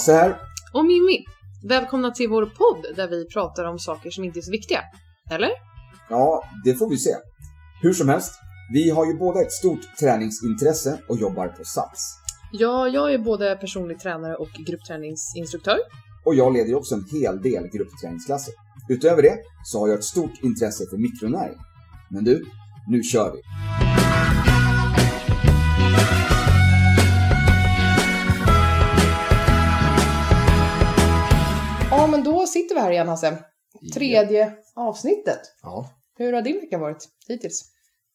Hasse här. Och Mimmi. Välkomna till vår podd där vi pratar om saker som inte är så viktiga. Eller? Ja, det får vi se. Hur som helst, vi har ju båda ett stort träningsintresse och jobbar på Sats. Ja, jag är både personlig tränare och gruppträningsinstruktör. Och jag leder ju också en hel del gruppträningsklasser. Utöver det så har jag ett stort intresse för mikronäring. Men du, nu kör vi! Men då sitter vi här igen Hasse. Tredje avsnittet. Ja, Hur har din vecka varit hittills?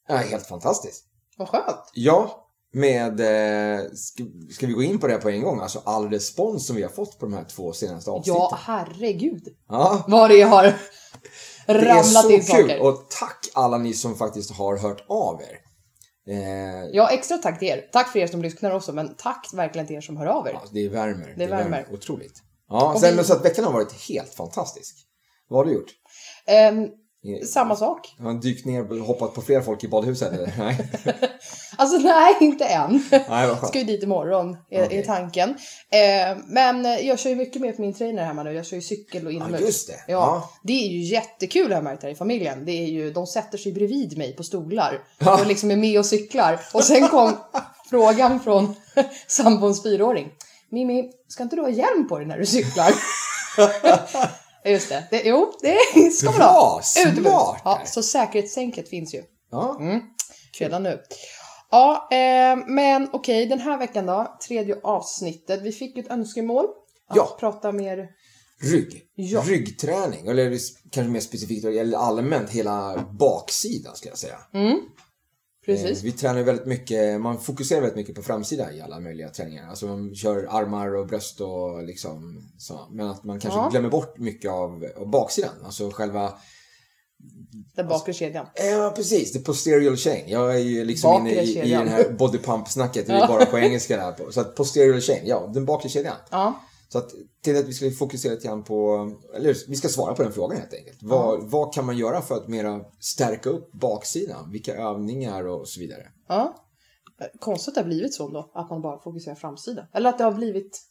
ja helt fantastiskt. Vad skönt. Ja, med... Eh, ska, ska vi gå in på det på en gång? Alltså all respons som vi har fått på de här två senaste avsnitten. Ja, herregud. Ja, Vad det har det är ramlat så in kul. saker. Och tack alla ni som faktiskt har hört av er. Eh, Ja, extra tack till er. Tack för er som lyssnar också, men tack verkligen till er som hör av er. ja, det värmer. Det värmer. Otroligt. Ja, sen, vi- så att veckan har varit helt fantastisk. Vad har du gjort? Ehm, Eh, samma sak. Har du dykt ner och hoppat på fler folk i badhuset eller? Nej, Alltså nej, inte än. Nej. Ska ju dit imorgon, är, Okej. är tanken. Eh, men jag kör ju mycket mer på min trainer hemma nu. Jag kör ju cykel och Ja, inomhus. just det. Ja, Ja. det är ju jättekul märkt här i familjen. Det är ju, de sätter sig bredvid mig på stolar Ja. och liksom är med och cyklar. Och sen kom frågan från sambons fyraåring. Mimmi, ska inte du ha hjälm på dig när du cyklar? Just det. det jo, det ska man ha. Utomhus. smart. Ja, så säkerhetstänket finns ju Ja. redan nu. Ja, eh, men okej, den här veckan då, tredje avsnittet. Vi fick ju ett önskemål att Ja. prata mer. Rygg. Ja. Ryggträning, eller kanske mer specifikt, eller allmänt hela baksidan skulle jag säga. Precis. Eh, Vi tränar väldigt mycket, man fokuserar väldigt mycket på framsida i alla möjliga träningar. Alltså man kör armar och bröst och liksom så. Men att man kanske Ja. glömmer bort mycket av, av baksidan. Alltså själva, Den bakre kedjan. ja precis, the posterior chain. Jag är ju liksom Bakre inne i, i kedjan. den här body pump snacket, det är bara på engelska där. Så att posterior chain, ja, den bakre kedjan. Ja. Så att till att vi ska fokusera lite grann på, eller vi ska svara på den frågan helt enkelt. Vad, vad kan man göra för att mera stärka upp baksidan? Vilka övningar och så vidare? ja. Konstigt att det har blivit så då, att man bara fokuserar framsida. Eller att det har blivit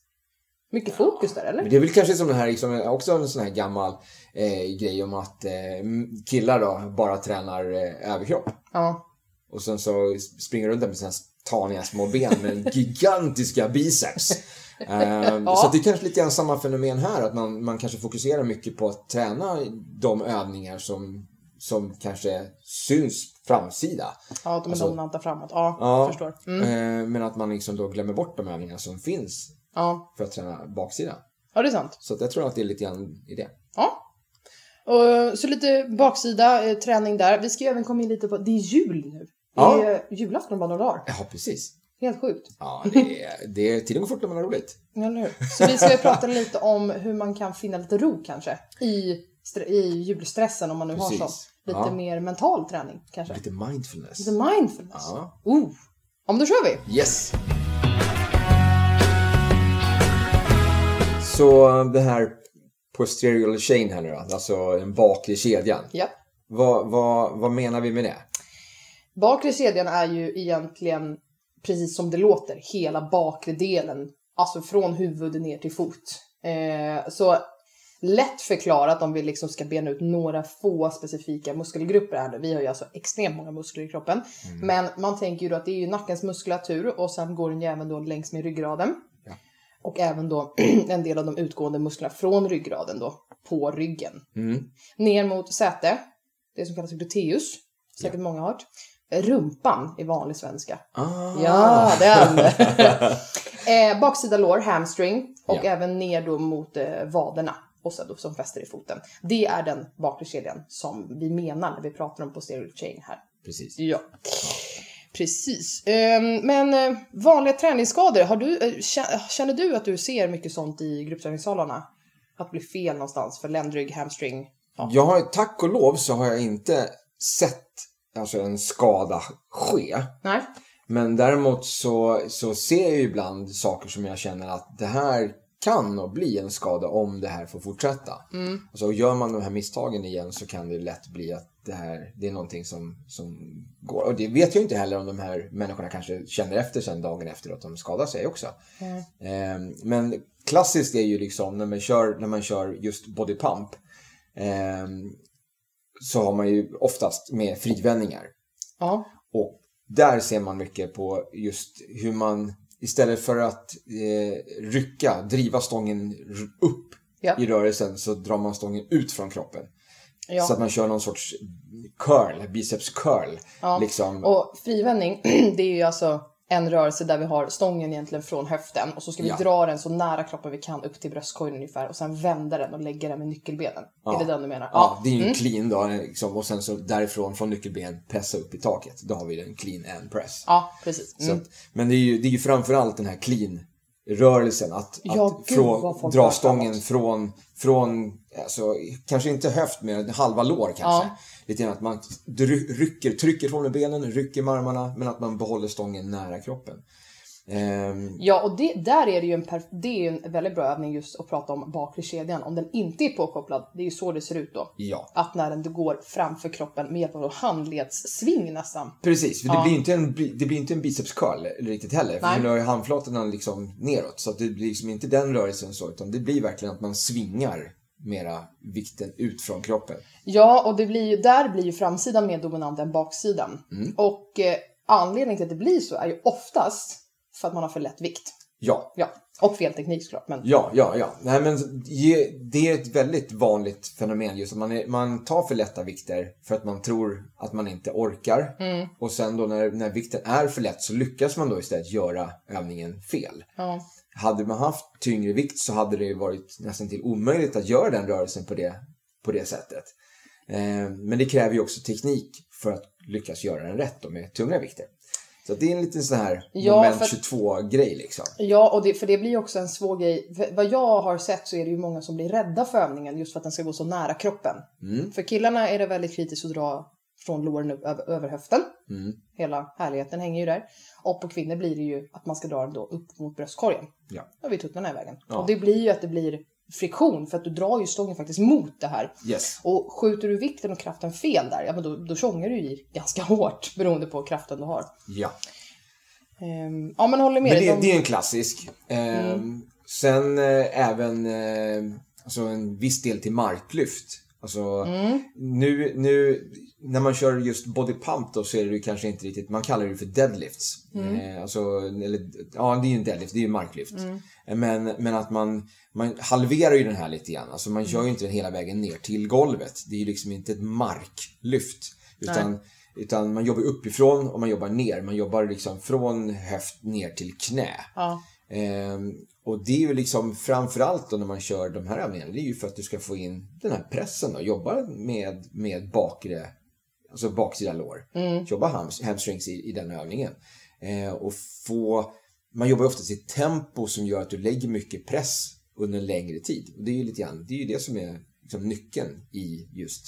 mycket fokus där, eller? Men det är väl kanske som den här, liksom, också en sån här gammal eh, grej om att eh, killar då bara tränar eh, överkropp. Ja. Och sen så springer runt där med sina taniga små ben med gigantiska biceps. Eh, Ja. Så det är kanske lite grann samma fenomen här, att man, man kanske fokuserar mycket på att träna de övningar som, som kanske syns framsida. Ja, de är Alltså- dominanta framåt. Ja, Ja. jag förstår. Mm. Eh, Men att man liksom då glömmer bort de övningar som finns Ja. för att träna baksidan. ja, det är sant. Så jag tror att det är lite grann i det. Ja. Och, så lite baksida, eh, träning där. Vi ska ju även komma in lite på, det är jul nu. Det Ja. är julafton om bara några dagar. Ja, precis. Helt sjukt. Ja, det är, det är, tiden går fort när man har roligt. Eller hur? Så vi ska prata lite om hur man kan finna lite ro kanske i, i julstressen om man nu har Precis. så. Lite Ja. mer mental träning kanske. Lite mindfulness. Lite mindfulness. Ja. Oh. Ja, men då kör vi. Yes. Så det här posterior chain här nu då, alltså den bakre kedjan. Ja. Vad, vad, vad menar vi med det? Bakre kedjan är ju egentligen precis som det låter, hela bakre delen. Alltså från huvud ner till fot. Eh, så lätt förklarat om vi liksom ska bena ut några få specifika muskelgrupper här nu. Vi har ju alltså extremt många muskler i kroppen. Men man tänker ju då att det är ju nackens muskulatur och sen går den ju även då längs med ryggraden. Ja. Och även då en del av de utgående musklerna från ryggraden då på ryggen. Mm. Ner mot säte, det som kallas gluteus, säkert många har hört. Rumpan i vanlig svenska. Ah. Ja, den! eh, baksida lår, hamstring och Ja. även ner då mot eh, vaderna och sen då som fäster i foten. Det är den bakre kedjan som vi menar när vi pratar om posterior chain här. Precis. Ja. Precis. Ehm, men eh, vanliga träningsskador, har du, eh, kä- känner du att du ser mycket sånt i gruppträningssalarna? Att bli fel någonstans för ländrygg, hamstring? Ja. Jag har, tack och lov så har jag inte sett alltså, en skada ske. Nej? Men däremot så, så ser jag ju ibland saker som jag känner att det här kan nog bli en skada om det här får fortsätta. Mm. Alltså, gör man de här misstagen igen så kan det lätt bli att det här det är någonting som, som går. Och det vet jag inte heller om de här människorna kanske känner efter sen dagen efter att de skadar sig också. Mm. Eh, men klassiskt är ju liksom när man kör, när man kör just body pump. Eh, så har man ju oftast med frivändningar. Ja. Och där ser man mycket på just hur man istället för att eh, rycka, driva stången upp Ja. i rörelsen så drar man stången ut från kroppen. Ja. Så att man kör någon sorts curl, biceps curl. Ja. Liksom. Och frivändning, det är ju alltså en rörelse där vi har stången egentligen från höften och så ska vi Ja. dra den så nära kroppen vi kan upp till bröstkorgen ungefär och sen vända den och lägga den med nyckelbenen. Ja. Är det den du menar? Ja, det är ju en Mm. clean då. Liksom, och sen så därifrån, från nyckelben, pressa upp i taket. Då har vi den clean and press. Ja, precis. Mm. att, men det är ju, det är ju framförallt den här clean-rörelsen. Att, Ja, att gud, frå- dra stången framåt. från, från alltså, kanske inte höft, men halva lår kanske. Lite grann att man rycker, trycker från med benen, rycker med armarna, men att man behåller stången nära kroppen. Ehm, Ja, och det, där är det ju en, det är en väldigt bra övning just att prata om bakre kedjan. Om den inte är påkopplad, det är ju så det ser ut då. ja, Att när den går framför kroppen med hjälp av handledssving nästan. precis. För det, Ja. blir inte en, det blir inte en biceps curl riktigt heller. För Nej. nu ju handflatorna liksom neråt. Så det blir liksom inte den rörelsen så, utan det blir verkligen att man svingar mera vikten ut från kroppen. Ja, och det blir ju, där blir ju framsidan mer dominant än baksidan. Mm. Och eh, anledningen till att det blir så är ju oftast för att man har för lätt vikt. Ja, Ja, och fel teknik såklart. Men Ja, ja, ja. Nej, men det är ett väldigt vanligt fenomen just att man, är, man tar för lätta vikter för att man tror att man inte orkar. Mm. Och sen då när, när vikten är för lätt så lyckas man då istället göra övningen fel. ja, Hade man haft tyngre vikt så hade det varit nästan till omöjligt att göra den rörelsen på det, på det sättet. Eh, men det kräver ju också teknik för att lyckas göra den rätt då med tunga vikter. Så det är en liten sån här moment för att- 22-grej liksom. ja och det, för det blir ju också en svår grej. För vad jag har sett så är det ju många som blir rädda för övningen just för att den ska gå så nära kroppen. Mm. För killarna är det väldigt kritiskt att dra från låren upp över, över höften. Mm. Hela härligheten hänger ju där. Och på kvinnor blir det ju att man ska dra den då upp mot bröstkorgen. Ja. Då har vi tuttarna i vägen. Ja. Och det blir ju att det blir friktion för att du drar ju stången faktiskt mot det här. Yes. Och skjuter du vikten och kraften fel där, ja men då, då tjongar du i ganska hårt beroende på kraften du har. Ja. Ehm, ja men håller med Men det, De- det är en klassisk. Ehm, Sen eh, även eh, alltså en viss del till marklyft. Alltså, Mm. nu, nu när man kör just body pump då så är det kanske inte riktigt, man kallar det för deadlifts. Mm. Eh, alltså, eller, ja, det är ju en deadlift, det är ju marklyft. Eh, Men, men att man, man halverar ju den här lite grann. Alltså man kör ju inte den hela vägen ner till golvet. Det är ju liksom inte ett marklyft. Utan, utan man jobbar uppifrån och man jobbar ner. Man jobbar liksom från höft ner till knä. Ja. Ehm, och det är ju liksom framförallt då när man kör de här övningarna, det är ju för att du ska få in den här pressen och jobba med, med bakre, alltså baksida lår. Jobba hams, hamstrings i, i den övningen. Eh, och få, man jobbar ju oftast i tempo som gör att du lägger mycket press under en längre tid. Och det är ju lite grann, det är ju det som är liksom nyckeln i just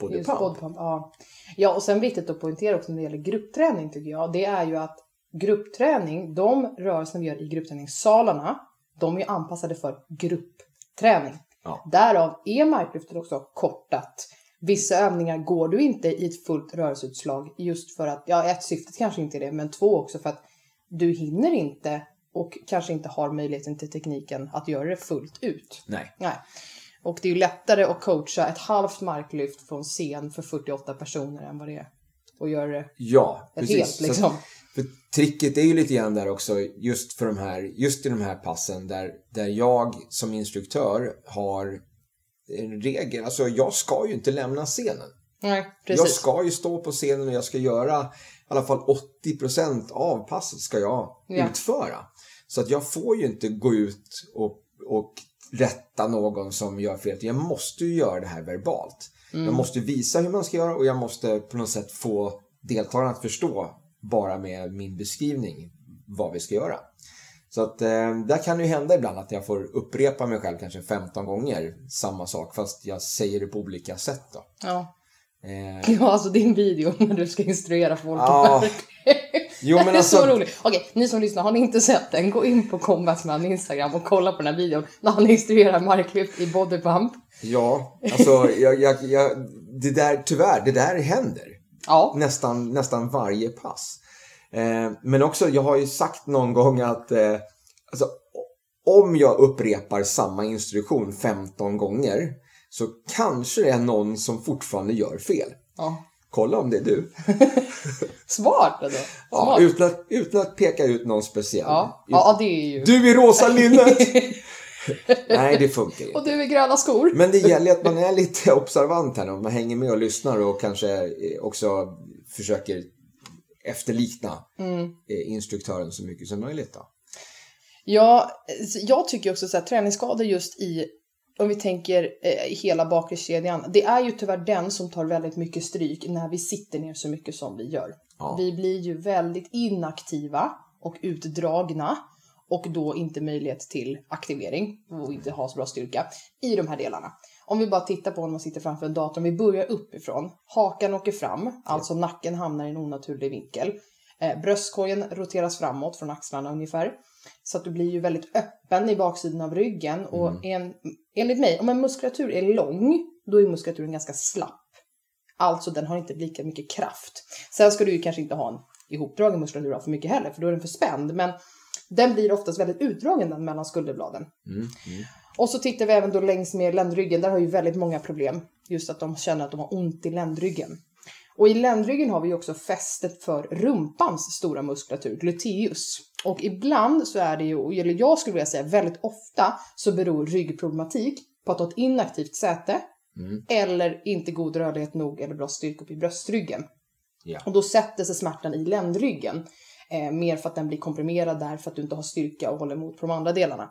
body Just pump. bodypump, ja. ja, och sen viktigt att poängtera också när det gäller gruppträning tycker jag, det är ju att gruppträning, de rörelser vi gör i gruppträningssalarna, de är ju anpassade för gruppträning. Ja. Därav är marklyftet också kortat. Vissa övningar går du inte i ett fullt rörelseutslag just för att, ja ett syftet kanske inte är det, men två också för att du hinner inte och kanske inte har möjligheten till tekniken att göra det fullt ut. Nej. Nej. Och det är ju lättare att coacha ett halvt marklyft från scen för 48 personer än vad det är att göra det Ja, ett precis. helt Så att- liksom. För tricket är ju lite grann där också, just för de här, just i de här passen där, där jag som instruktör har en regel, alltså jag ska ju inte lämna scenen. Nej, Jag precis. ska ju stå på scenen och jag ska göra i alla fall 80% av passet ska jag Ja. utföra. Så att jag får ju inte gå ut och, och rätta någon som gör fel. Jag måste ju göra det här verbalt. Mm. Jag måste visa hur man ska göra och jag måste på något sätt få deltagarna att förstå bara med min beskrivning vad vi ska göra. Så att eh, där kan det ju hända ibland att jag får upprepa mig själv kanske 15 gånger samma sak fast jag säger det på olika sätt då. Ja. Eh, ja, alltså din video när du ska instruera folk. Ja. jo men det är alltså, så roligt. Okej, ni som lyssnar, har ni inte sett den, gå in på Combatman Instagram och kolla på den här videon när han instruerar marklyft i bodypump. ja, alltså jag, jag, jag, det där, tyvärr, det där händer. Ja. nästan, nästan varje pass. Eh, men också, jag har ju sagt någon gång att eh, alltså, om jag upprepar samma instruktion 15 gånger så kanske det är någon som fortfarande gör fel. Ja. Kolla om det är du. Smart ändå. Ja, utan, att, utan att peka ut någon speciell. Ja. ja, det är ju... Du i rosa linnet! Nej, det funkar Och inte. du i gröna skor. Men det gäller att man är lite observant här och man hänger med och lyssnar och kanske eh, också försöker efterlikna Mm. eh, instruktören så mycket som möjligt. Då. Ja, jag tycker också så här, träningsskador just i, om vi tänker eh, hela bakre kedjan, det är ju tyvärr den som tar väldigt mycket stryk när vi sitter ner så mycket som vi gör. Ja. Vi blir ju väldigt inaktiva och utdragna och då inte möjlighet till aktivering och inte ha så bra styrka i de här delarna. Om vi bara tittar på när man sitter framför en dator, om vi börjar uppifrån. Hakan åker fram, alltså nacken hamnar i en onaturlig vinkel. Eh, bröstkorgen roteras framåt från axlarna ungefär. Så att du blir ju väldigt öppen i baksidan av ryggen. Och en, enligt mig, om en muskulatur är lång, då är muskulaturen ganska slapp. Alltså den har inte lika mycket kraft. Sen ska du ju kanske inte ha en ihopdragen muskulatur för mycket heller, för då är den för spänd. Men den blir oftast väldigt utdragen den mellan skulderbladen. Mm, mm. Och så tittar vi även då längs med ländryggen. Där har ju väldigt många problem. Just att de känner att de har ont i ländryggen. Och i ländryggen har vi också fästet för rumpans stora muskulatur, gluteus. Och ibland så är det ju, eller jag skulle vilja säga väldigt ofta, så beror ryggproblematik på att ha ett inaktivt säte Mm. eller inte god rörlighet nog eller bra styrka upp i bröstryggen. Ja. Och då sätter sig smärtan i ländryggen. Eh, mer för att den blir komprimerad där för att du inte har styrka och håller emot på de andra delarna.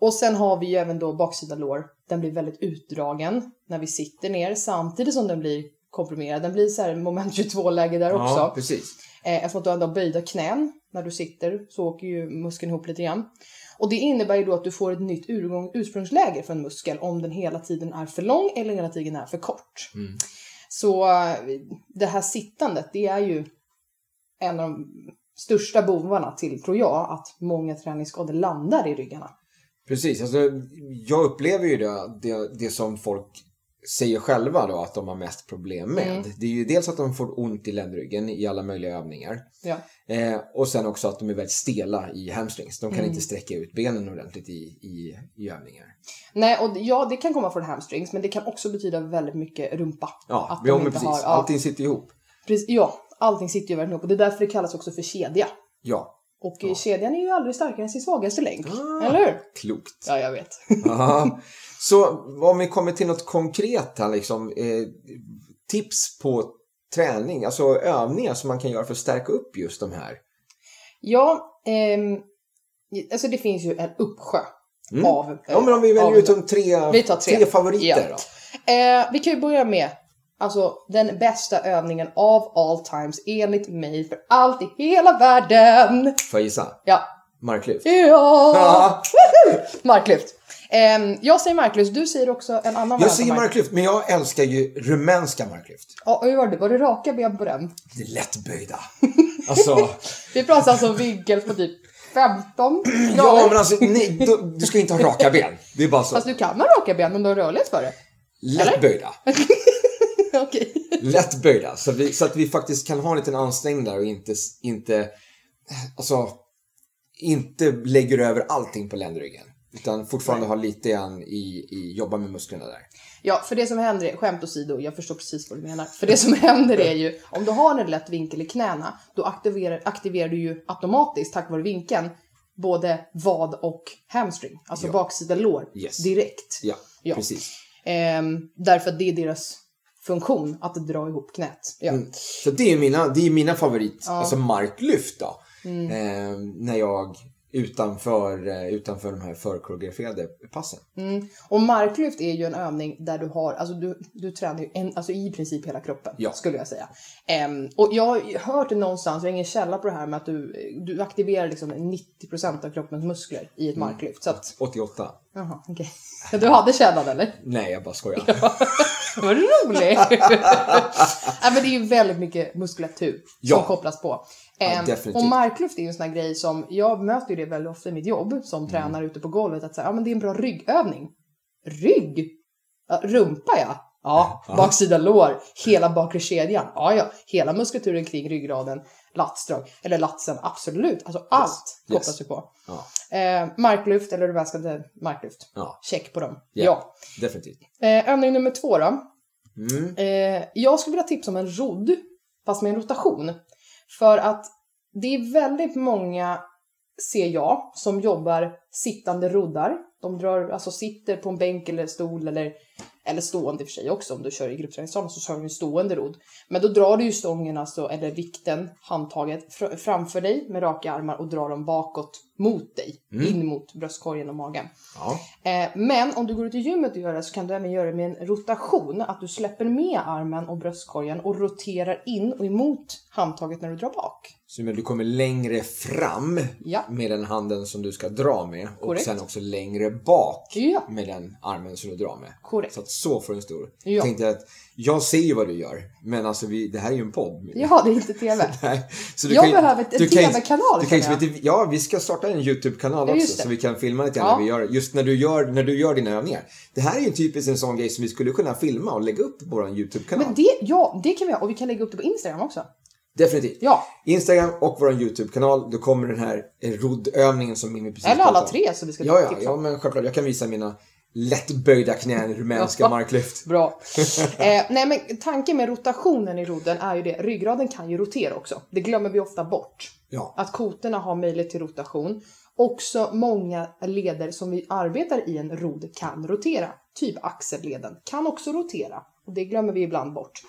Och sen har vi ju även då baksida lår. Den blir väldigt utdragen när vi sitter ner samtidigt som den blir komprimerad. Den blir så här moment 22-läge där också. Ja, precis. Eh, eftersom att du ändå har böjda knän när du sitter så åker ju muskeln ihop lite grann. Och det innebär ju då att du får ett nytt urgång, ursprungsläge för en muskel om den hela tiden är för lång eller hela tiden är för kort. Mm. Så eh, det här sittandet, det är ju en av de största bovarna till, tror jag, att många träningsskador landar i ryggarna. Precis, alltså, jag upplever ju det, det, det som folk säger själva då att de har mest problem med. Mm. Det är ju dels att de får ont i ländryggen i alla möjliga övningar. Ja. Eh, och sen också att de är väldigt stela i hamstrings. De kan Mm. inte sträcka ut benen ordentligt i, i, i övningar. Nej, och ja, det kan komma från hamstrings, men det kan också betyda väldigt mycket rumpa. Ja, Att de precis. har- ja. Allting sitter ihop. Precis, ja, allting sitter ju verkligen ihop och det är därför det kallas också för kedja. Ja, Och eh, kedjan är ju aldrig starkare än sin svagaste länk. Ah. Eller hur? klokt. Ja, jag vet. Ja. Så om vi kommer till något konkret här, liksom, eh, tips på träning, alltså övningar som man kan göra för att stärka upp just de här. Ja, ehm, alltså det finns ju en uppsjö Mm. av... eh, Ja, men om vi av- väljer ut de tre, tar tre. favoriter Ja. då. Eh, vi kan ju börja med alltså, den bästa övningen av all times enligt mig för allt i hela världen. Får jag gissa? Ja. Marklyft? Ja! Marklyft. Ehm, jag säger marklyft, du säger också en annan Jag variant säger av marklyft, men jag älskar ju rumänska marklyft. Ja, hur var det? Var det raka ben på den? Det är lättböjda. Alltså, Vi pratar alltså vinkel på typ 15 grader. ja men alltså, nej, du, du ska inte ha raka ben. Det är bara så. Fast du kan ha raka ben om du har rörlighet för det. Lättböjda. Okej. Lättböjda. Så, vi, så att vi faktiskt kan ha en liten ansträngning där och inte, inte, alltså, inte lägger över allting på ländryggen. Utan fortfarande ha lite grann i, i jobba med musklerna där. Ja, för det som händer, är, skämt åsido, jag förstår precis vad du menar. För det som händer är ju, om du har en lätt vinkel i knäna, då aktiverar, aktiverar du ju automatiskt, tack vare vinkeln, både vad och hamstring, alltså Ja. baksida lår, Yes. direkt. Ja, Ja. precis. Ehm, därför att det är deras funktion, att dra ihop knät. Ja. Mm. Så det är mina, det är mina favorit, Ja. alltså marklyft då. Mm. Eh, när jag utanför, eh, utanför de här förkoreograferade passen. Mm. Och marklyft är ju en övning där du har, alltså du, du tränar ju en, alltså i princip hela kroppen, Ja. skulle jag säga. Ehm, och jag har hört det någonstans, jag har ingen källa på det här, med att du, du aktiverar liksom 90% av kroppens muskler i ett Mm. marklyft. Så att, 88. Jaha, okej. Du hade källan eller? Nej, jag bara skojar. Vad roligt! ja, men det är ju väldigt mycket muskulatur Ja. som kopplas på. Ehm, definitivt. och marklyft är ju en sån här grej som, jag möter ju det väldigt ofta i mitt jobb som Mm. tränare ute på golvet, att säga, ja men det är en bra ryggövning. Rygg? Ja, rumpa ja. Ja, baksida lår, hela bakre kedjan. Ja, ja, hela muskulaturen kring ryggraden, latsdrag, eller latsen, absolut. Alltså allt kopplas Yes. ju på. Ja. Eh, marklyft eller reverskande marklyft. Ja. Check på dem. Ja. Ja. Definitivt. Eh, övning nummer två då. Mm. Eh, jag skulle vilja tipsa om en rodd, fast med en rotation. För att det är väldigt många, ser jag, som jobbar sittande roddar. De drar, alltså sitter på en bänk eller stol eller, eller stående i och för sig också. Om du kör i gruppträningssalen så kör du en stående rodd. Men då drar du ju stången, alltså, eller vikten, handtaget, fr- framför dig med raka armar och drar dem bakåt mot dig. In mot bröstkorgen och magen. Ja. Eh, men om du går ut i gymmet och gör det så kan du även göra det med en rotation. Att du släpper med armen och bröstkorgen och roterar in och emot handtaget när du drar bak. Så du kommer längre fram Ja. med den handen som du ska dra med. Och Korrekt. sen också längre bak Ja. med den armen som du drar med. Korrekt. Så att så får du en stor. Ja. Tänkte att jag ser ju vad du gör. Men alltså vi, det här är ju en podd. Ja, det är inte TV. Nej, så Jag ju- behöver ett- en du kan TV-kanal, du kan inte- Ja, vi ska starta en YouTube-kanal också. Så vi kan filma lite grann när vi gör, just när du gör, när du gör dina övningar. Det här är ju typiskt en sån grej som vi skulle kunna filma och lägga upp på vår YouTube-kanal. Men det, ja, det kan vi göra. Och vi kan lägga upp det på Instagram också. Definitivt. Ja. Instagram och vår YouTube-kanal. Då kommer den här eh, roddövningen som Mimmi precis Eller alla tre så vi ska Ja, ja, tipsa ja, men självklart. Jag kan visa mina lättböjda knän i rumänska marklyft. Bra. eh, nej men tanken med rotationen i rodden är ju det. Ryggraden kan ju rotera också. Det glömmer vi ofta bort. Ja. Att kotorna har möjlighet till rotation. Också många leder som vi arbetar i en rodd kan rotera. Typ axelleden kan också rotera. Och det glömmer vi ibland bort.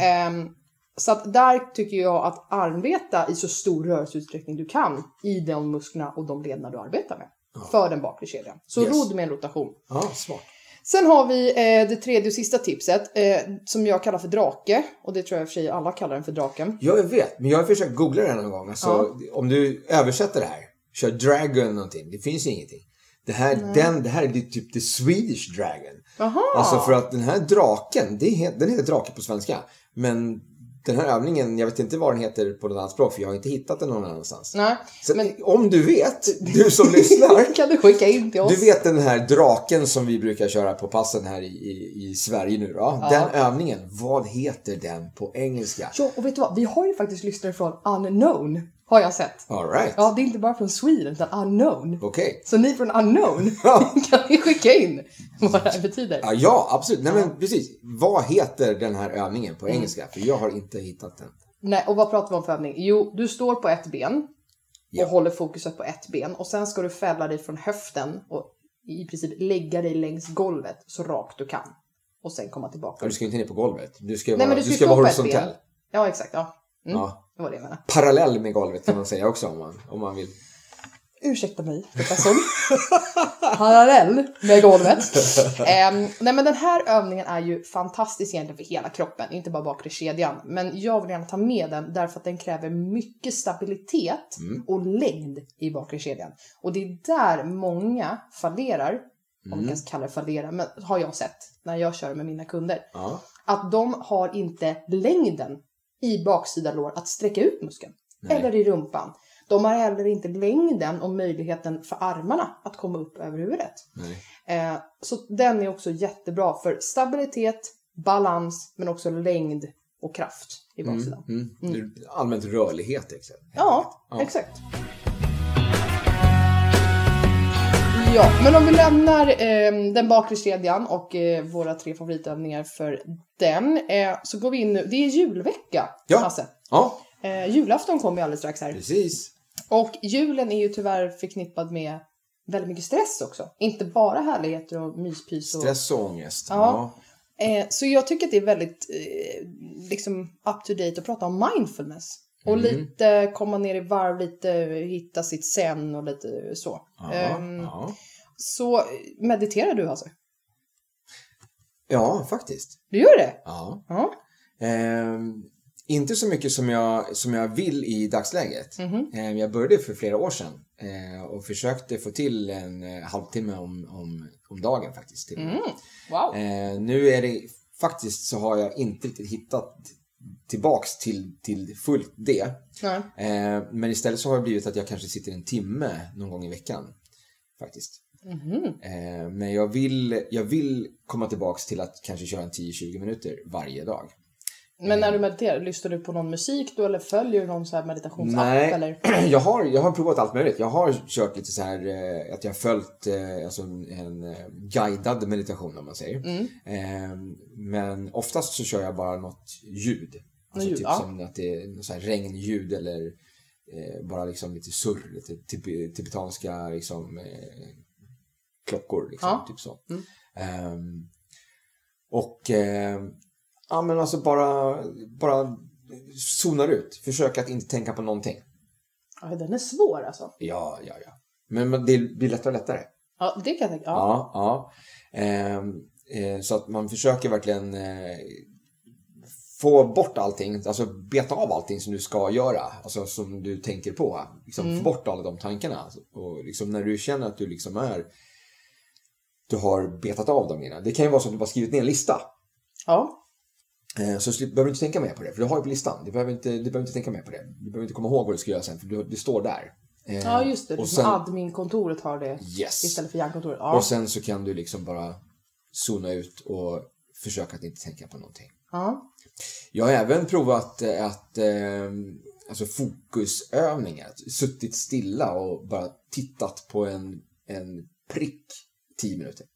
Ehm, så att där tycker jag att arbeta i så stor rörelseutsträckning du kan i de musklerna och de lederna du arbetar med. För den bakre kedjan. Så Yes. rodd med en rotation. Ja, smart. Sen har vi eh, det tredje och sista tipset eh, som jag kallar för drake. Och det tror jag i och för sig alla kallar den för draken. Ja, jag vet. Men jag har försökt googla det här någon gång. Alltså, Om du översätter det här. Kör Dragon någonting. Det finns ju ingenting. Det här, den, det här är typ the Swedish Dragon. Jaha! Alltså för att den här draken, det är, den heter drake på svenska. Men den här övningen, jag vet inte vad den heter på något annat språk för jag har inte hittat den någon annanstans. Nej, Så men om du vet, du som lyssnar. kan du skicka in till oss? Du vet den här draken som vi brukar köra på passen här i, i, i Sverige nu då. Den övningen, vad heter den på engelska? Ja, och vet du vad? Vi har ju faktiskt lyssnare från unknown. Har jag sett. All right. Ja, det är inte bara från Sweden utan unknown. Okej. Så ni från unknown kan ni skicka in vad det här betyder. Ja, ja, absolut. Nej, men precis. Vad heter den här övningen på engelska? För jag har inte hittat den. Nej, och vad pratar vi om för övning? Jo, du står på ett ben och Ja. håller fokuset på ett ben och sen ska du fälla dig från höften och i princip lägga dig längs golvet så rakt du kan. Och sen komma tillbaka. Ja, Du ska inte ner på golvet. Du ska Nej, vara, men du du ska, ska stå vara horisontell. Ja, exakt. Ja. Mm, Ja. Det var det jag menade. Parallell med golvet kan man säga också om man, om man vill. Ursäkta mig, professor. Parallell med golvet. Ehm, nej men den här övningen är ju fantastisk egentligen för hela kroppen, inte bara bakre kedjan. Men jag vill gärna ta med den därför att den kräver mycket stabilitet och längd i bakre kedjan. Och det är där många fallerar, om vi kan kalla det fallera, men har jag sett när jag kör med mina kunder. Ja. Att de har inte längden i baksida lår att sträcka ut muskeln. Eller i rumpan. De har heller inte längden och möjligheten för armarna att komma upp över huvudet. Nej. Eh, så den är också jättebra för stabilitet, balans, men också längd och kraft i baksidan. Mm. Allmänt rörlighet. Liksom. Ja, exakt. Ja, men om vi lämnar eh, den bakre kedjan och eh, våra tre favoritövningar för den, eh, så går vi in nu. Det är julvecka, Ja. Hasse. Ja, Eh, julafton kommer ju alldeles strax här. precis. Och julen är ju tyvärr förknippad med väldigt mycket stress också. Inte bara härligheter och myspys. Och, Stress och ångest. Ja. Eh, så jag tycker att det är väldigt eh, liksom up to date att prata om mindfulness. Och lite komma ner i varv, lite hitta sitt sen och lite så. Ja, Ehm, ja. Så mediterar du alltså? ja, faktiskt. Du gör det? Ja. Ja. Ehm, inte så mycket som jag, som jag vill i dagsläget. Mhm. Ehm, jag började för flera år sedan eh, och försökte få till en eh, halvtimme om, om, om dagen faktiskt. Till. med. Wow. Eh, nu är det faktiskt så har jag inte riktigt hittat tillbaks till, till fullt det. Nej. Eh, men istället så har det blivit att jag kanske sitter en timme någon gång i veckan. Faktiskt. Eh, men jag vill, jag vill komma tillbaks till att kanske köra en 10-20 minuter varje dag. Men när du mediterar, lyssnar du på någon musik då eller följer du någon så här meditationsapp Nej, eller? jag har, jag har provat allt möjligt. Jag har kört lite så här eh, att jag har följt eh, alltså en, eh, guidad meditation om man säger. Mm. Eh, men oftast så kör jag bara något ljud. Alltså ljud, typ ja. som att det är så regnljud eller eh, bara liksom lite surr, lite tib- tibetanska liksom, eh, klockor. Liksom, Ja. typ så. Mm. Ehm, och eh, ja men alltså bara, bara zonar ut. Försök att inte tänka på någonting. Ja, den är svår alltså. Ja, ja, ja. Men, men det blir lättare och lättare. Ja, det kan jag tänka. Ja. Ja, ja. Ehm, eh, så att man försöker verkligen eh, få bort allting, alltså beta av allting som du ska göra, alltså som du tänker på. Liksom, Få bort alla de tankarna. Och liksom när du känner att du liksom är, du har betat av dem innan. Det kan ju vara så att du bara skrivit ner en lista. ja. Eh, Så slip- behöver du inte tänka mer på det, för du har ju på listan. Du behöver inte, du behöver inte tänka mer på det. Du behöver inte komma ihåg vad du ska göra sen, för du, det står där. Eh, Ja, just det. Och sen, Admin-kontoret har det yes. istället för hjärnkontoret. Ja. Och sen så kan du liksom bara zona ut och försöka att inte tänka på någonting. ja. Jag har även provat eh, att, eh, alltså fokusövningar. Suttit stilla och bara tittat på en, en prick 10 minuter.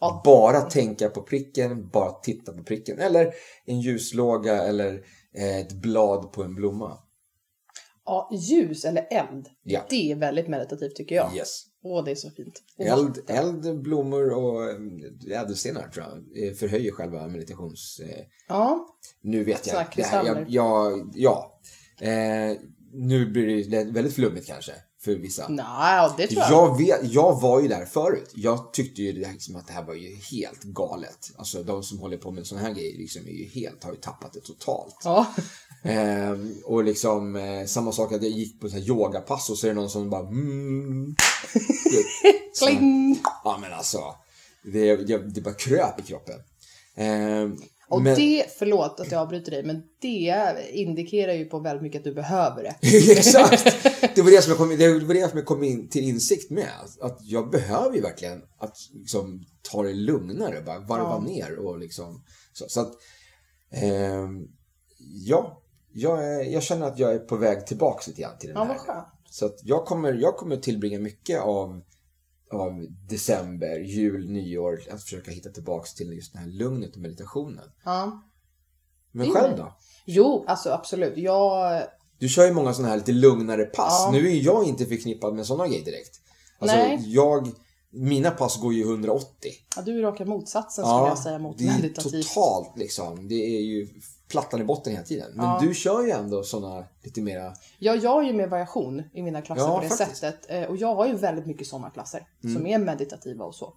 Ja. Bara tänka på pricken, bara titta på pricken. Eller en ljuslåga eller eh, ett blad på en blomma. ja, ljus eller eld. Ja. Det är väldigt meditativt tycker jag. Yes. Åh, det är så fint. Och Eld, eld, blommor och eh, ädelstenar tror jag förhöjer själva meditations... Eh, Ja, nu vet jag. Här, jag, jag, ja. Eh, nu blir det väldigt flummigt kanske för vissa. nej, det tror jag. Jag, vet, jag var ju där förut. Jag tyckte ju liksom att det här var ju helt galet. Alltså de som håller på med sådana här grejer liksom är ju helt, har ju tappat det totalt. Ja. Ehm, och liksom eh, samma sak att jag gick på så här yogapass och så är det någon som bara mm, så, Kling! Ja men alltså. Det, det, det bara kröp i kroppen. Ehm, Och men, det, förlåt att jag avbryter dig, men det indikerar ju på väldigt mycket att du behöver det. Exakt! Det var det som jag kom, det var det som jag kom in till insikt med. Att jag behöver ju verkligen att liksom, ta det lugnare, bara varva Ja. ner och liksom så. så att, ehm, ja, jag, är, jag känner att jag är på väg tillbaka lite grann till den Ja, här. Så att jag kommer, jag kommer tillbringa mycket av, av december, jul, nyår, att försöka hitta tillbaka till just det här lugnet och meditationen. Ja. Men själv då? Jo, alltså absolut. Jag... Du kör ju många sådana här lite lugnare pass. Ja. Nu är jag inte förknippad med sådana grejer direkt. Alltså, Nej. jag, mina pass går ju 180. Ja, du är raka motsatsen skulle jag säga mot det är meditativt. totalt liksom. Det är ju plattan i botten hela tiden. Men Ja. du kör ju ändå sådana lite mera... Ja, jag har ju med variation i mina klasser Ja, på det faktiskt. sättet. Eh, Och jag har ju väldigt mycket sådana klasser Mm. som är meditativa och så.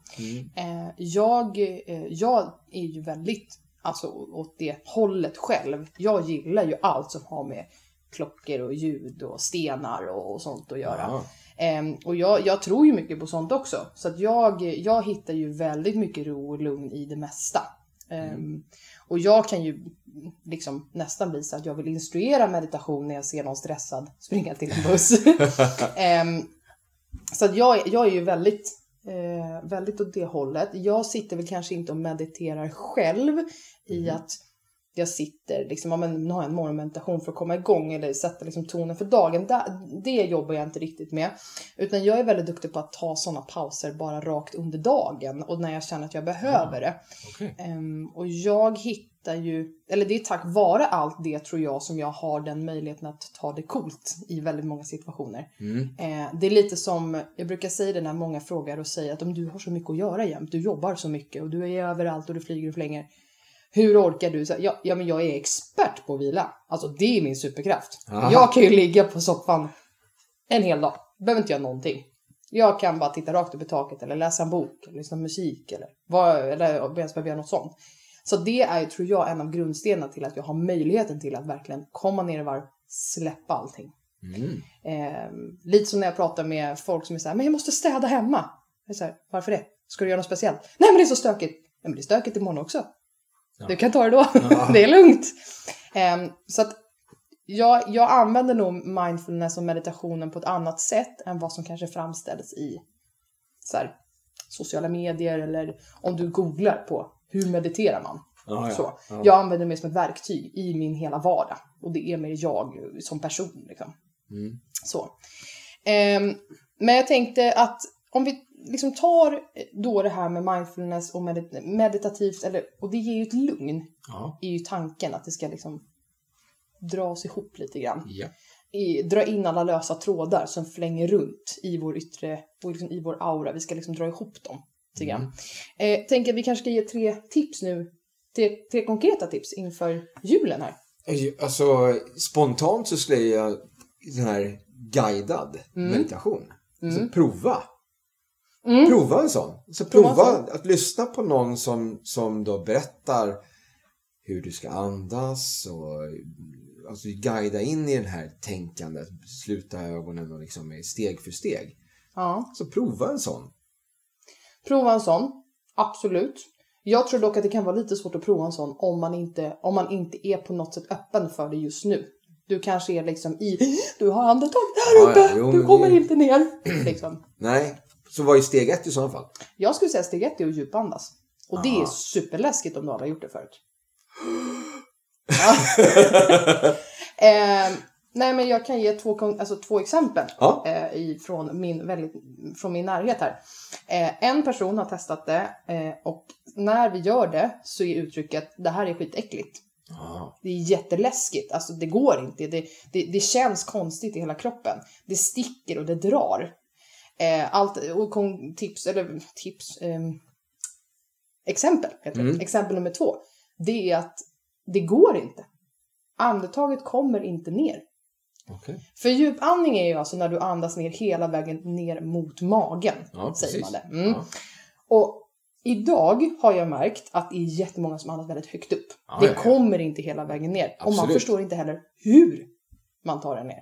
Eh, Jag, eh, jag är ju väldigt alltså, åt det hållet själv. Jag gillar ju allt som har med klockor och ljud och stenar och, och sånt att göra. Ja. Ehm, och jag, jag tror ju mycket på sånt också. Så att jag, jag hittar ju väldigt mycket ro och lugn i det mesta. Ehm, och jag kan ju liksom nästan bli så att jag vill instruera meditation när jag ser någon stressad springa till en buss. Ehm, så att jag, jag är ju väldigt, eh, väldigt åt det hållet. Jag sitter väl kanske inte och mediterar själv i att jag sitter liksom, ja, men, nu har jag en morgonmeditation för att komma igång eller sätta liksom, tonen för dagen. Det, det jobbar jag inte riktigt med. Utan jag är väldigt duktig på att ta sådana pauser bara rakt under dagen och när jag känner att jag behöver det. Okej. Ehm, och jag hittar ju, eller det är tack vare allt det tror jag som jag har den möjligheten att ta det coolt i väldigt många situationer. Mm. Eh, det är lite som, jag brukar säga det när många frågar och säger att om du har så mycket att göra jämt, du jobbar så mycket och du är överallt och du flyger och flänger. Hur orkar du? Så, ja, ja, men jag är expert på att vila. Alltså det är min superkraft. Aha. Jag kan ju ligga på soffan en hel dag. Behöver inte göra någonting. Jag kan bara titta rakt upp i taket eller läsa en bok eller lyssna på musik eller, vad, eller ens behöver göra något sånt. Så det är, tror jag, en av grundstenarna till att jag har möjligheten till att verkligen komma ner i varv, släppa allting. Mm. Eh, lite som när jag pratar med folk som är så här, men jag måste städa hemma. Jag är så här, Varför det? Ska du göra något speciellt? Nej men det är så stökigt. Nej men det är stökigt imorgon också. Du kan ta det då. Ja. det är lugnt. Eh, så att jag, jag använder nog mindfulness och meditationen på ett annat sätt än vad som kanske framställs i så här, sociala medier eller om du googlar på hur mediterar man. Ja, ja. Så. Ja. Jag använder mer som ett verktyg i min hela vardag. Och det är mer jag som person. Liksom. Mm. Så. Ehm, men jag tänkte att om vi liksom tar då det här med mindfulness och medit- meditativt, eller, och det ger ju ett lugn, Ja. är ju tanken att det ska liksom dras ihop lite grann. Ja. I, dra in alla lösa trådar som flänger runt i vår yttre, och liksom i vår aura. Vi ska liksom dra ihop dem lite grann. Eh, tänker att vi kanske ska ge tre tips nu, tre, tre konkreta tips inför julen här. Alltså spontant så skulle jag sån här guidad meditation. Alltså, prova. Mm. Prova en sån. Så Prova prova en att lyssna på någon som, som då berättar hur du ska andas och alltså, guida in i det här tänkandet. Sluta ögonen och liksom med steg för steg. Ja. Så prova en sån. Prova en sån, absolut. Jag tror dock att det kan vara lite svårt att prova en sån om man inte, om man inte är på något sätt öppen för det just nu. Du kanske är liksom i, du har andetaget här Ja, uppe, ja, jo, du kommer det- inte ner. liksom. Nej, så vad är steg ett i sådana fall? Jag skulle säga steg ett är att djupandas. Och det är superläskigt om du aldrig har gjort det förut. Ja. eh, nej men jag kan ge två, alltså, två exempel Ja. eh, i, från, min, väldigt, från min närhet här. Eh, en person har testat det eh, och när vi gör det så är uttrycket det här är skitäckligt. Ja. Det är jätteläskigt, alltså det går inte. Det, det, det känns konstigt i hela kroppen. Det sticker och det drar. Eh, allt, och kom, tips, eller tips, ehm, exempel heter det. Mm. Exempel nummer två. Det är att det går inte. Andetaget kommer inte ner. Okej. För djupandning är ju alltså när du andas ner hela vägen ner mot magen. Ja, säger precis. man det. Mm. Ja. Och idag har jag märkt att det är jättemånga som andas väldigt högt upp. Ja, det kommer inte hela vägen ner. Och man Absolut. förstår inte heller hur man tar den ner.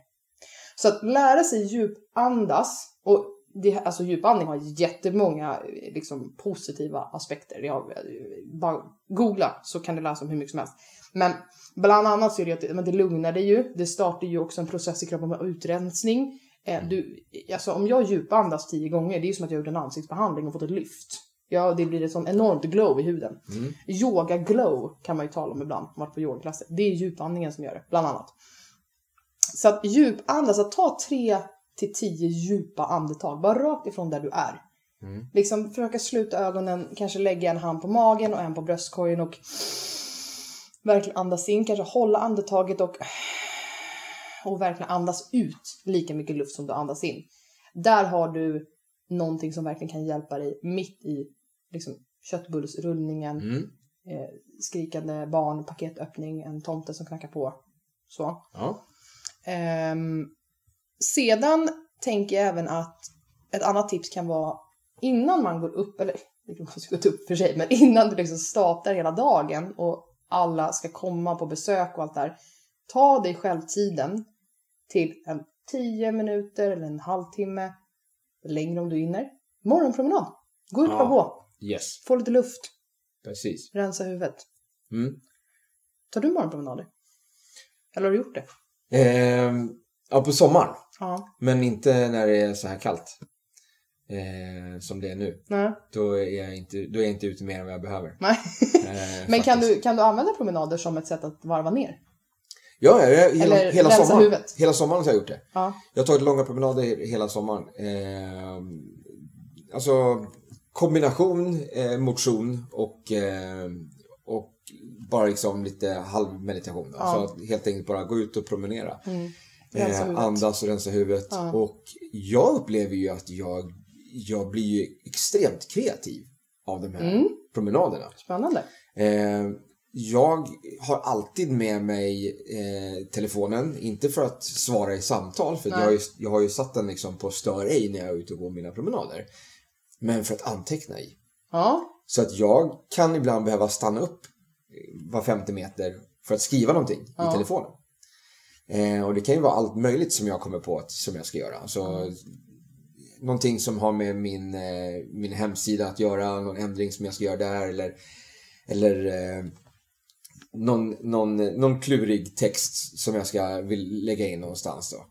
Så att lära sig djupandas, och det, alltså djupandning har jättemånga eh, liksom, positiva aspekter. Jag, eh, bara googla så kan du läsa om hur mycket som helst. Men bland annat så är det att det, men det lugnar dig ju. Det startar ju också en process i kroppen med utrensning. Eh, du, alltså om jag djupandas tio gånger, det är ju som att jag gjort en ansiktsbehandling och fått ett lyft. Ja, det blir ett sånt enormt glow i huden. Mm. Yoga glow kan man ju tala om ibland, om varit på yogaklasser. Det är djupandningen som gör det, bland annat. Så att djupandas, att ta tre till tio djupa andetag, bara rakt ifrån där du är. Mm. Liksom försöka sluta ögonen, kanske lägga en hand på magen och en på bröstkorgen och verkligen andas in, kanske hålla andetaget och och verkligen andas ut lika mycket luft som du andas in. Där har du någonting som verkligen kan hjälpa dig mitt i liksom, köttbullsrullningen, Mm. eh, skrikande barn, paketöppning, en tomte som knackar på. Så. Ja. Ehm, sedan tänker jag även att ett annat tips kan vara innan man går upp, eller man gått upp för sig, men innan du liksom startar hela dagen och alla ska komma på besök och allt där. Ta dig själv tiden till en 10 minuter eller en halvtimme, längre om du hinner. Morgonpromenad. Gå ut Ja. och gå. Yes, Få lite luft. precis. Rensa huvudet. Mm. Tar du morgonpromenader? Eller har du gjort det? Ehm, ja, på sommaren. Ja. Men inte när det är så här kallt. Eh, som det är nu. Nej. Då är, jag inte, då är jag inte ute mer än vad jag behöver. Nej. Eh, Men kan du, kan du använda promenader som ett sätt att varva ner? Ja, ja, ja hela, Eller hela sommaren. huvudet? Hela sommaren har jag gjort det. Ja. Jag har tagit långa promenader hela sommaren. Eh, alltså kombination eh, motion och, eh, och bara liksom lite halvmeditation. Ja. Så att helt enkelt bara gå ut och promenera. Mm. Eh, andas och rensa huvudet. Ja. Och jag upplever ju att jag, jag blir ju extremt kreativ av de här Mm. promenaderna. Spännande. Eh, jag har alltid med mig eh, telefonen, inte för att svara i samtal, för jag har, ju, jag har ju satt den liksom på stör ej när jag är ute och går mina promenader. Men för att anteckna i. Ja. Så att jag kan ibland behöva stanna upp eh, var femte meter för att skriva någonting Ja. i telefonen. Eh, och det kan ju vara allt möjligt som jag kommer på att, som jag ska göra. Så, Någonting som har med min, eh, min hemsida att göra, någon ändring som jag ska göra där eller, eller eh, någon, någon, någon klurig text som jag ska vill lägga in någonstans. Då.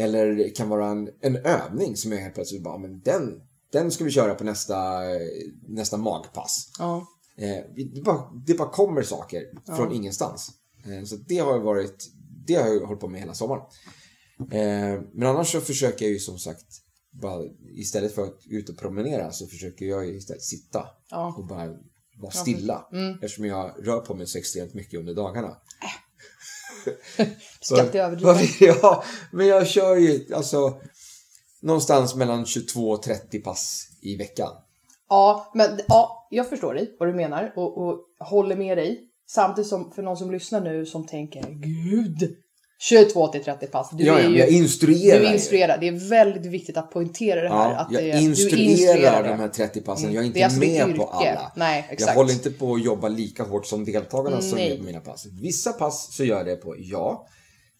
Eller det kan vara en, en övning som jag helt plötsligt bara, men den, Den ska vi köra på nästa, nästa magpass. Ja. Eh, det, bara, det bara kommer saker från ingenstans. Så det har varit, det har jag hållit på med hela sommaren. Men annars så försöker jag ju som sagt, bara, istället för att ut och promenera så försöker jag istället sitta Ja. och bara vara stilla. Eftersom jag rör på mig så extremt mycket under dagarna. Överdriva. Vad- Ja, men jag kör ju alltså någonstans mellan 22 och 30 pass i veckan. Ja, men ja, jag förstår dig vad du menar och, och håller med dig. Samtidigt som för någon som lyssnar nu som tänker Gud, 22 till 30 pass. Du ja, är ja, ju, jag instruerar du instruerar. Det är väldigt viktigt att poängtera det här. Ja, att jag det, du instruerar det. de här 30 passen. Jag är inte är alltså med på alla. Nej, Jag exakt. håller inte på att jobba lika hårt som deltagarna som Nej. är på mina pass. Vissa pass så gör jag det på, ja.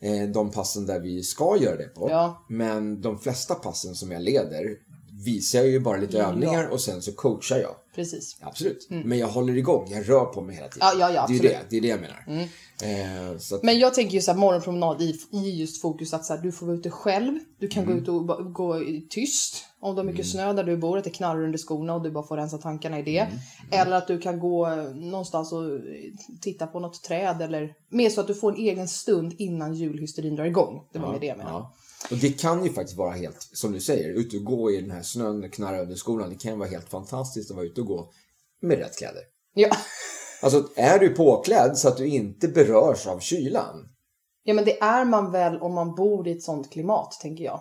Eh, De passen där vi ska göra det på. Ja. Men de flesta passen som jag leder visar jag ju bara lite Ja. övningar och sen så coachar jag. Precis. Absolut. Men jag håller igång, jag rör på mig hela tiden. Mm. Ja, ja, ja, det, är det, det är det jag menar. Eh, så att, Men jag tänker ju så här morgonpromenad i, i just fokus att så här, du får vara ute själv. Du kan Mm. gå ut och gå tyst. Om det är mycket snö där du bor, att det knarrar under skorna och du bara får rensa tankarna i det. Mm. Eller att du kan gå eh, någonstans och eh, titta på något träd eller mer så att du får en egen stund innan julhysterin drar igång. Det var med det jag menade. Ja. Och det kan ju faktiskt vara helt, som du säger, ute och gå i den här snön, knarra under skorna. Det kan vara helt fantastiskt att vara ute och gå med rätt kläder. Ja. Alltså, är du påklädd så att du inte berörs av kylan? ja, men det är man väl om man bor i ett sånt klimat, tänker jag.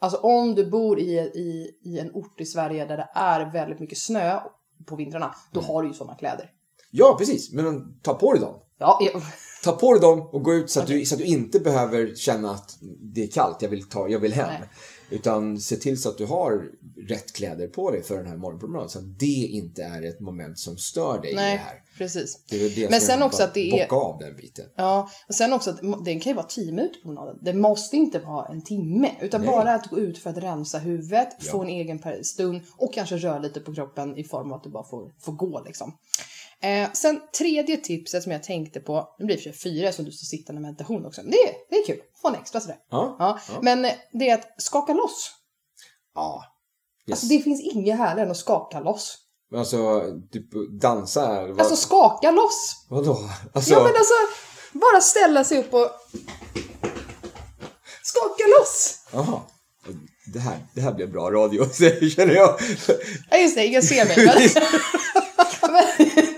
Alltså om du bor i, i, i en ort i Sverige där det är väldigt mycket snö på vintrarna, då Mm. har du ju sådana kläder. Ja, precis. Men ta på dig dem. Ja, ja. Ta på dig dem och gå ut så att, du, så att du inte behöver känna att det är kallt, jag vill, ta, jag vill hem. Nej. Utan se till så att du har rätt kläder på dig för den här morgonpromenaden. Så att det inte är ett moment som stör dig i det Nej, här. precis. Det är det Men sen också att det är- bocka av den biten. Ja, och sen också att det kan ju vara 10 minuter promenaden. Det måste inte vara en timme, utan Nej. bara att gå ut för att rensa huvudet, Ja. få en egen stund och kanske röra lite på kroppen i form av att du bara får, får gå liksom. Eh, sen tredje tipset som jag tänkte på, nu blir det för fyra som du står sittande meditation också, men det, det är kul, få en extra sådär. Ja. Ja, Men eh, det är att skaka loss. Ja. Yes. Alltså det finns inget härligare än att skaka loss. Alltså, typ dansa vad? Alltså skaka loss! Vadå? Alltså, Ja men alltså, bara ställa sig upp och skaka loss! Aha. Det här, det här blev bra radio, känner jag. Ja just det, ingen ser mig. Men...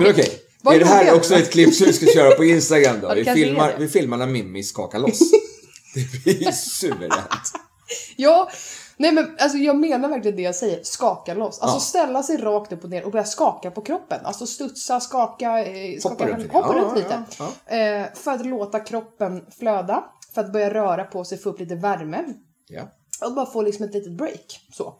men... Okej, Vad är det här också ett klipp som vi ska köra på Instagram då? Ja, Vi filmar, vi filmar när Mimmi skakar loss. Det blir suveränt. Ja, nej men alltså jag menar verkligen det jag säger, skaka loss. Alltså Ja. ställa sig rakt upp och ner och börja skaka på kroppen. Alltså studsa, skaka, eh, skaka Hoppa runt hoppa Ja, runt lite. ja, Eh, för att låta kroppen flöda, för att börja röra på sig, få upp lite värme. Ja. Och bara få liksom ett litet break. Så.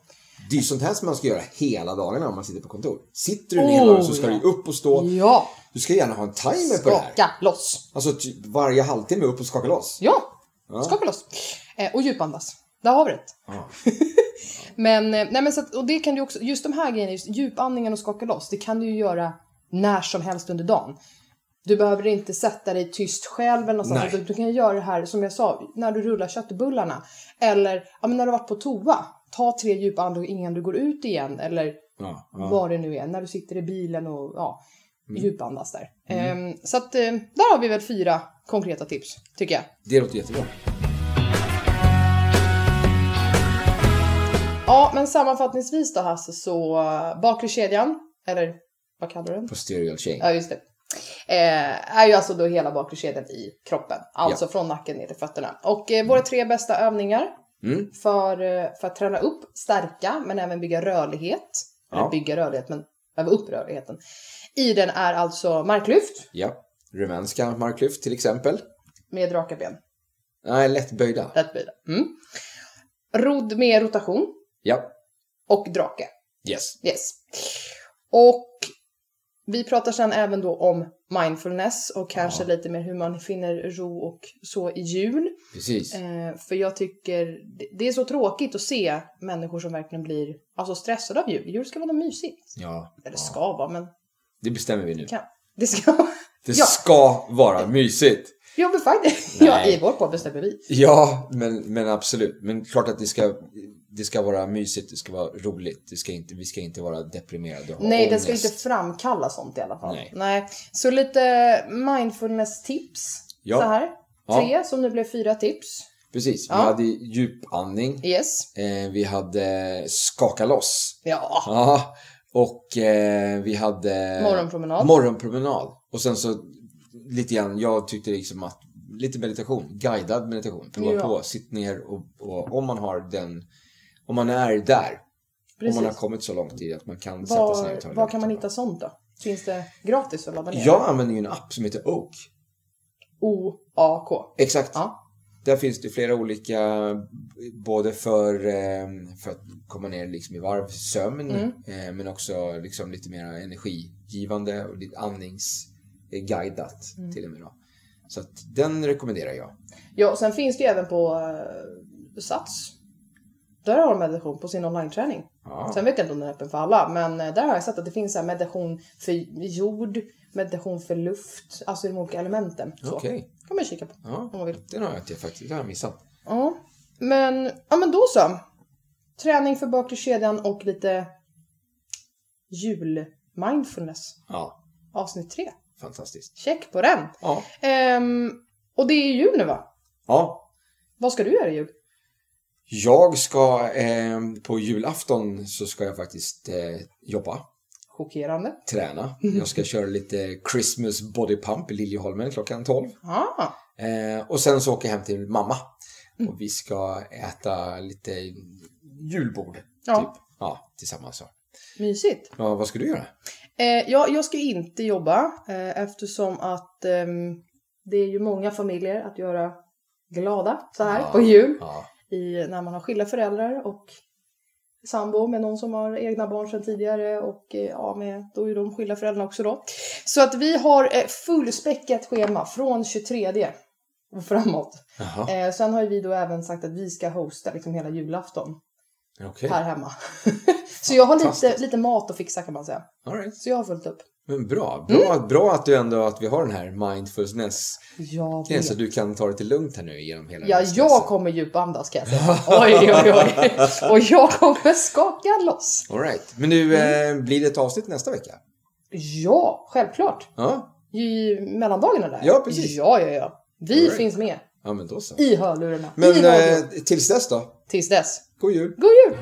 Det är ju sånt här som man ska göra hela dagarna om man sitter på kontor. Sitter du Oh, hela dagen så ska ja. du upp och stå. Ja, Du ska gärna ha en timer på det här. skaka loss. Alltså typ varje halvtimme upp och skaka loss. Ja, Ja. skaka loss. Eh, och djupandas. Där har vi det. Ja. Men, eh, nej men så att, och det kan du också, just de här grejerna, just djupandningen och skaka loss, det kan du ju göra när som helst under dagen. Du behöver inte sätta dig tyst själv eller. Nej. Du, du kan göra det här, som jag sa, när du rullar köttbullarna. Eller ja, men när du har varit på toa. Ta tre djupa andetag innan du går ut igen. Eller Ja, ja. vad det nu är. När du sitter i bilen och ja, Mm. djupandas där. Ehm, så att eh, där har vi väl fyra konkreta tips, tycker jag. Det låter jättebra. Ja, men sammanfattningsvis då Hasse, så uh, bakre kedjan, eller vad kallar du den? Posterior chain. Ja, just det. Eh, är ju alltså då hela bakre kedjan i kroppen. Alltså från nacken ner till fötterna. Och eh, våra tre bästa övningar Mm. för, eh, för att träna upp, stärka, men även bygga rörlighet. Eller Ja. bygga rörlighet, men öva upp rörligheten. I den är alltså marklyft Ja. Rumänska marklyft till exempel. med raka ben. Nej, lättböjda. Rätt böjda. Mm. Rodd med rotation Ja. och drake. Yes. Yes. Och vi pratar sen även då om mindfulness och kanske lite mer hur man finner ro och så i jul. Precis. Eh, för jag tycker det- är så tråkigt att se människor som verkligen blir alltså, stressade av jul. Jul ska vara något mysigt. Ja. Eller ja. ska vara, men Det bestämmer vi nu. kan. Det ska. Det Ja. ska vara mysigt. Ja, men faktiskt. Ja, i vår podd bestämmer vi. Ja, men, men absolut. Men klart att det ska... det ska vara mysigt, det ska vara roligt. Det ska inte, vi ska inte vara deprimerade och ha Nej, det ångest. ska inte framkalla sånt i alla fall. Nej. Så lite mindfulness-tips. Ja. Så här. Ja. Tre, som nu blev fyra tips. Precis, vi Ja. hade djupandning. Yes. Eh, vi hade skaka loss. Ja. Ja, och eh, vi hade Morgonpromenad. morgonpromenad. Och sen så lite grann, jag tyckte liksom att lite meditation, guidad meditation. Prova Ja. på, sitt ner och, och om man har den, om man är där. Precis. Om man har kommit så långt i att man kan sätta sig ner och ta Var, det var kan man hitta sånt då? Finns det gratis att ladda ner? Jag använder ju en app som heter Oak. O-A-K. Exakt. Ja. Där finns det flera olika, både för, eh, för att komma ner liksom i varv, sömn, Mm. eh, men också liksom lite mer energigivande och lite andningsguidat Mm. till och med. Då. Så den rekommenderar jag. Ja, och sen finns det ju även på uh, Sats. Där har de meditation på sin online-träning. Ja. Sen vet jag inte om den är öppen för alla, men eh, där har jag sett att det finns så meditation för jord, meditation för luft, alltså de olika elementen. Okej, kan man kika på ja. om man vill. den har jag inte faktiskt, det har jag missat. Ja, men, ja, men då så. Träning för bakre kedjan och lite jul-mindfulness. Ja, Avsnitt tre. fantastiskt. Check på den. Ja, Ehm, och det är jul nu va? ja. Vad ska du göra i jul? Jag ska, eh, på julafton så ska jag faktiskt eh, jobba. Chockerande. träna. Jag ska köra lite Christmas body pump i Liljeholmen klockan 12. Ah, Eh, och sen så åker jag hem till mamma. Och vi ska äta lite julbord. Ja. Typ. Ja, tillsammans. Så. mysigt. Ja, vad ska du göra? Eh, ja, jag ska inte jobba eh, eftersom att ehm, det är ju många familjer att göra glada så här Ja. på jul. Ja, I, när man har skilda föräldrar och sambo med någon som har egna barn sedan tidigare och eh, ja, med, då är de skilda föräldrarna också då. Så att vi har eh, fullspäckat schema från 23 och framåt. jaha, Eh, sen har ju vi då även sagt att vi ska hosta liksom hela julafton okej. här hemma. så jag har lite, lite mat att fixa kan man säga. Right. Så jag har fullt upp. Men bra. Bra, Mm. bra att du ändå att vi har den här mindfulness Jag så du kan ta det lite lugnt här nu genom hela Ja, jag kommer djupandas kan jag säga. Oj, oj, oj. Och jag kommer skaka loss. All right. Men du, Mm. eh, blir det ett avsnitt nästa vecka? Ja, självklart. Ja, I mellandagarna där. Ja, precis. Ja, ja, ja. Vi right. finns med. ja men då så. I hörlurarna. Men I eh, tills dess då. Tills dess. God jul! God jul!